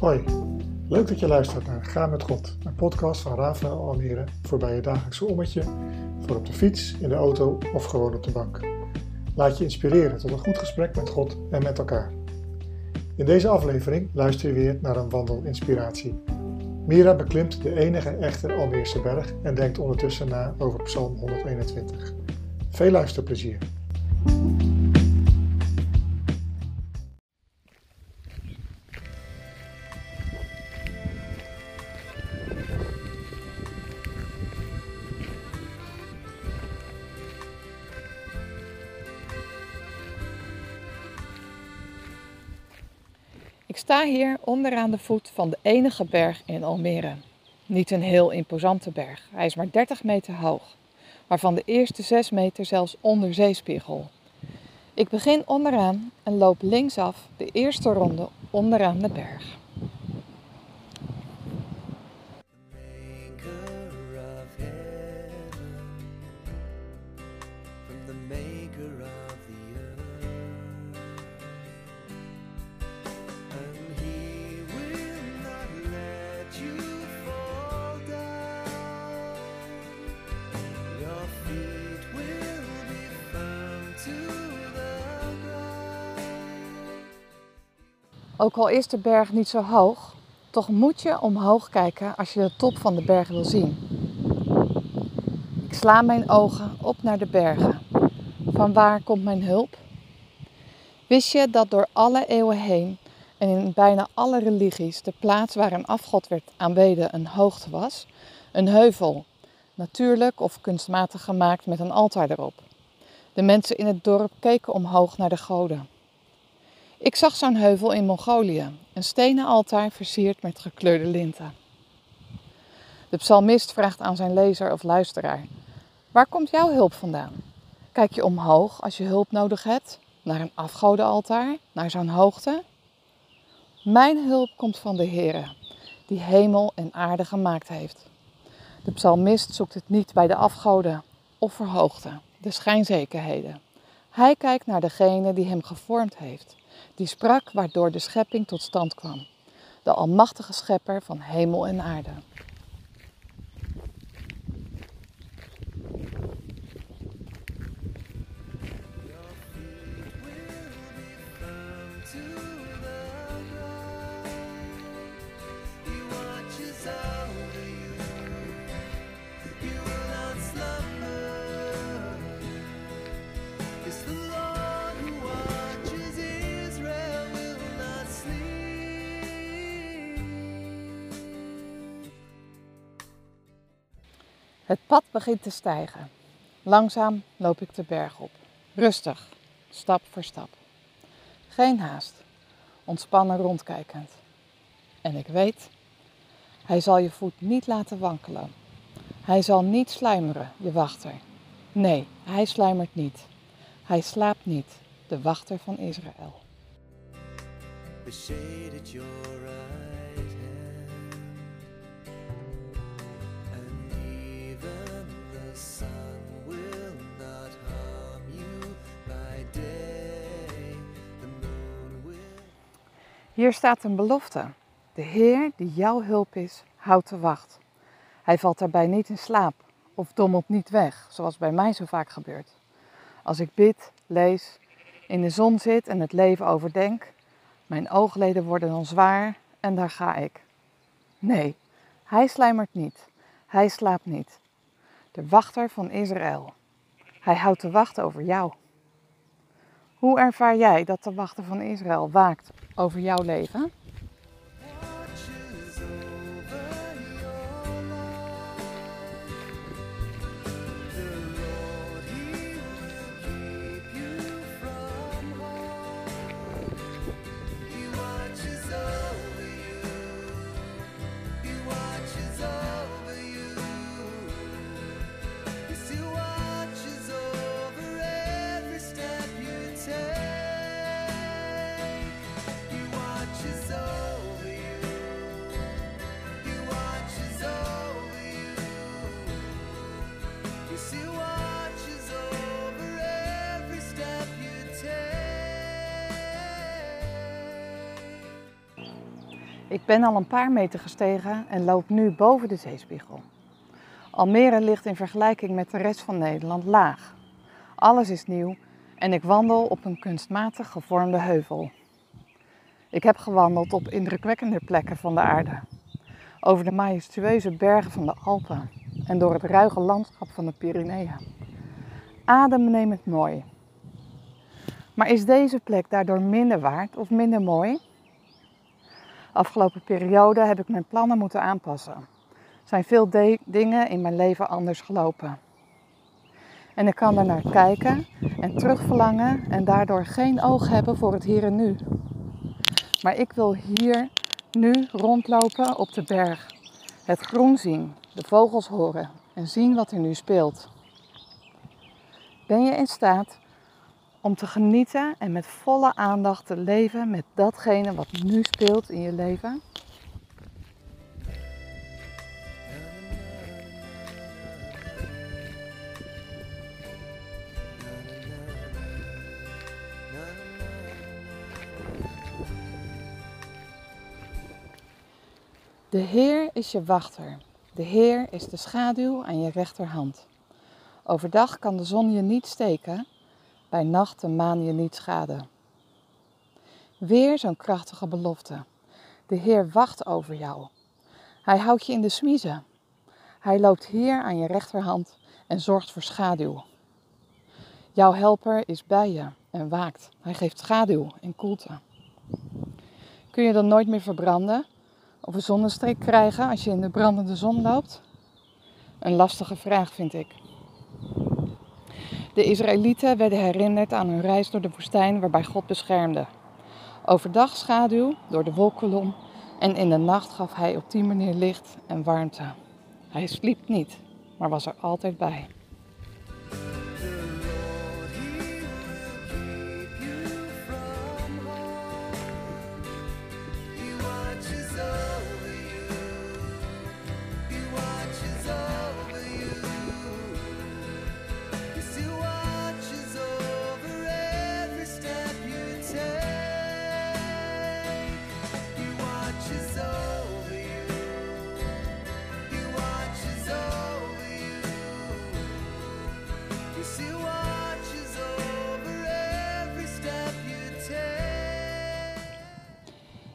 Hoi, leuk dat je luistert naar Ga met God, een podcast van Rafael Almere voor bij je dagelijkse ommetje, voor op de fiets, in de auto of gewoon op de bank. Laat je inspireren tot een goed gesprek met God en met elkaar. In deze aflevering luister je weer naar een wandelinspiratie. Mira beklimt de enige echte Almeerse berg en denkt ondertussen na over Psalm 121. Veel luisterplezier. Sta hier onderaan de voet van de enige berg in Almere. Niet een heel imposante berg, hij is maar 30 meter hoog, waarvan de eerste 6 meter zelfs onder zeespiegel. Ik begin onderaan en loop linksaf de eerste ronde onderaan de berg. maker of Ook al is de berg niet zo hoog, toch moet je omhoog kijken als je de top van de berg wil zien. Ik sla mijn ogen op naar de bergen. Van waar komt mijn hulp? Wist je dat door alle eeuwen heen en in bijna alle religies de plaats waar een afgod werd aanbeden een hoogte was? Een heuvel, natuurlijk of kunstmatig gemaakt met een altaar erop. De mensen in het dorp keken omhoog naar de goden. Ik zag zo'n heuvel in Mongolië, een stenen altaar versierd met gekleurde linten. De psalmist vraagt aan zijn lezer of luisteraar: Waar komt jouw hulp vandaan? Kijk je omhoog als je hulp nodig hebt? Naar een afgodenaltaar? Naar zo'n hoogte? Mijn hulp komt van de Heere, die hemel en aarde gemaakt heeft. De psalmist zoekt het niet bij de afgoden of verhoogde, de schijnzekerheden. Hij kijkt naar degene die hem gevormd heeft, die sprak waardoor de schepping tot stand kwam. De almachtige schepper van hemel en aarde. Het pad begint te stijgen. Langzaam loop ik de berg op. Rustig, stap voor stap. Geen haast, ontspannen rondkijkend. En ik weet, hij zal je voet niet laten wankelen. Hij zal niet sluimeren, je wachter. Nee, hij sluimert niet. Hij slaapt niet, de wachter van Israël. Hier staat een belofte. De Heer die jouw hulp is, houdt de wacht. Hij valt daarbij niet in slaap of dommelt niet weg, zoals bij mij zo vaak gebeurt. Als ik bid, lees, in de zon zit en het leven overdenk, mijn oogleden worden dan zwaar en daar ga ik. Nee, hij sluimert niet. Hij slaapt niet. De wachter van Israël. Hij houdt de wacht over jou. Hoe ervaar jij dat de wachter van Israël waakt over jouw leven? Ik ben al een paar meter gestegen en loop nu boven de zeespiegel. Almere ligt in vergelijking met de rest van Nederland laag. Alles is nieuw en ik wandel op een kunstmatig gevormde heuvel. Ik heb gewandeld op indrukwekkende plekken van de aarde. Over de majestueuze bergen van de Alpen en door het ruige landschap van de Pyreneeën. Adembenemend mooi. Maar is deze plek daardoor minder waard of minder mooi? Afgelopen periode heb ik mijn plannen moeten aanpassen. Zijn veel dingen in mijn leven anders gelopen. En ik kan er naar kijken en terugverlangen en daardoor geen oog hebben voor het hier en nu. Maar ik wil hier nu rondlopen op de berg. Het groen zien, de vogels horen en zien wat er nu speelt. Ben je in staat om te genieten en met volle aandacht te leven met datgene wat nu speelt in je leven? De Heer is je wachter. De Heer is de schaduw aan je rechterhand. Overdag kan de zon je niet steken, bij nacht de maan je niet schaden. Weer zo'n krachtige belofte. De Heer wacht over jou. Hij houdt je in de smiezen. Hij loopt hier aan je rechterhand en zorgt voor schaduw. Jouw helper is bij je en waakt. Hij geeft schaduw en koelte. Kun je dan nooit meer verbranden of een zonnestreek krijgen als je in de brandende zon loopt? Een lastige vraag vind ik. De Israëlieten werden herinnerd aan hun reis door de woestijn waarbij God beschermde. Overdag schaduw door de wolkolom en in de nacht gaf hij op die manier licht en warmte. Hij sliep niet, maar was er altijd bij.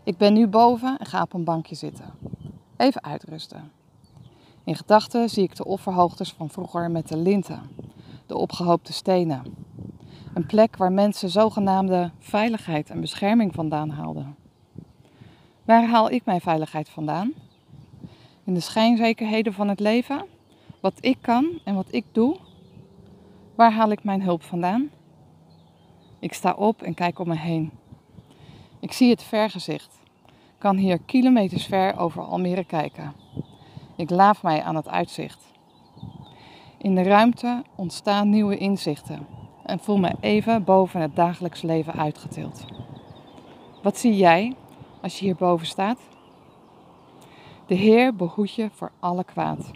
Ik ben nu boven en ga op een bankje zitten. Even uitrusten. In gedachten zie ik de offerhoogtes van vroeger met de linten, de opgehoopte stenen. Een plek waar mensen zogenaamde veiligheid en bescherming vandaan haalden. Waar haal ik mijn veiligheid vandaan? In de schijnzekerheden van het leven? Wat ik kan en wat ik doe? Waar haal ik mijn hulp vandaan? Ik sta op en kijk om me heen. Ik zie het vergezicht. Kan hier kilometers ver over Almere kijken. Ik laaf mij aan het uitzicht. In de ruimte ontstaan nieuwe inzichten en voel me even boven het dagelijks leven uitgetild. Wat zie jij als je hierboven staat? De Heer behoedt je voor alle kwaad.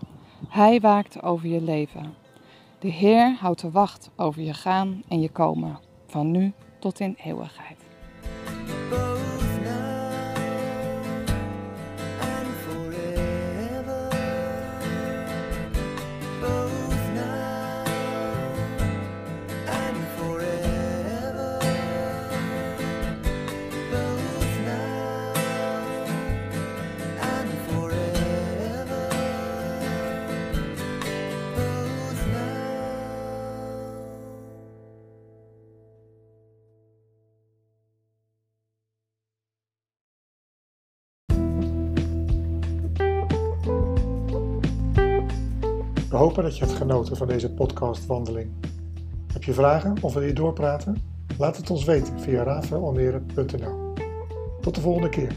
Hij waakt over je leven. De Heer houdt de wacht over je gaan en je komen, van nu tot in eeuwigheid. Hopen dat je hebt genoten van deze podcastwandeling. Heb je vragen of wil je doorpraten? Laat het ons weten via rafaelalmere.nl. Tot de volgende keer.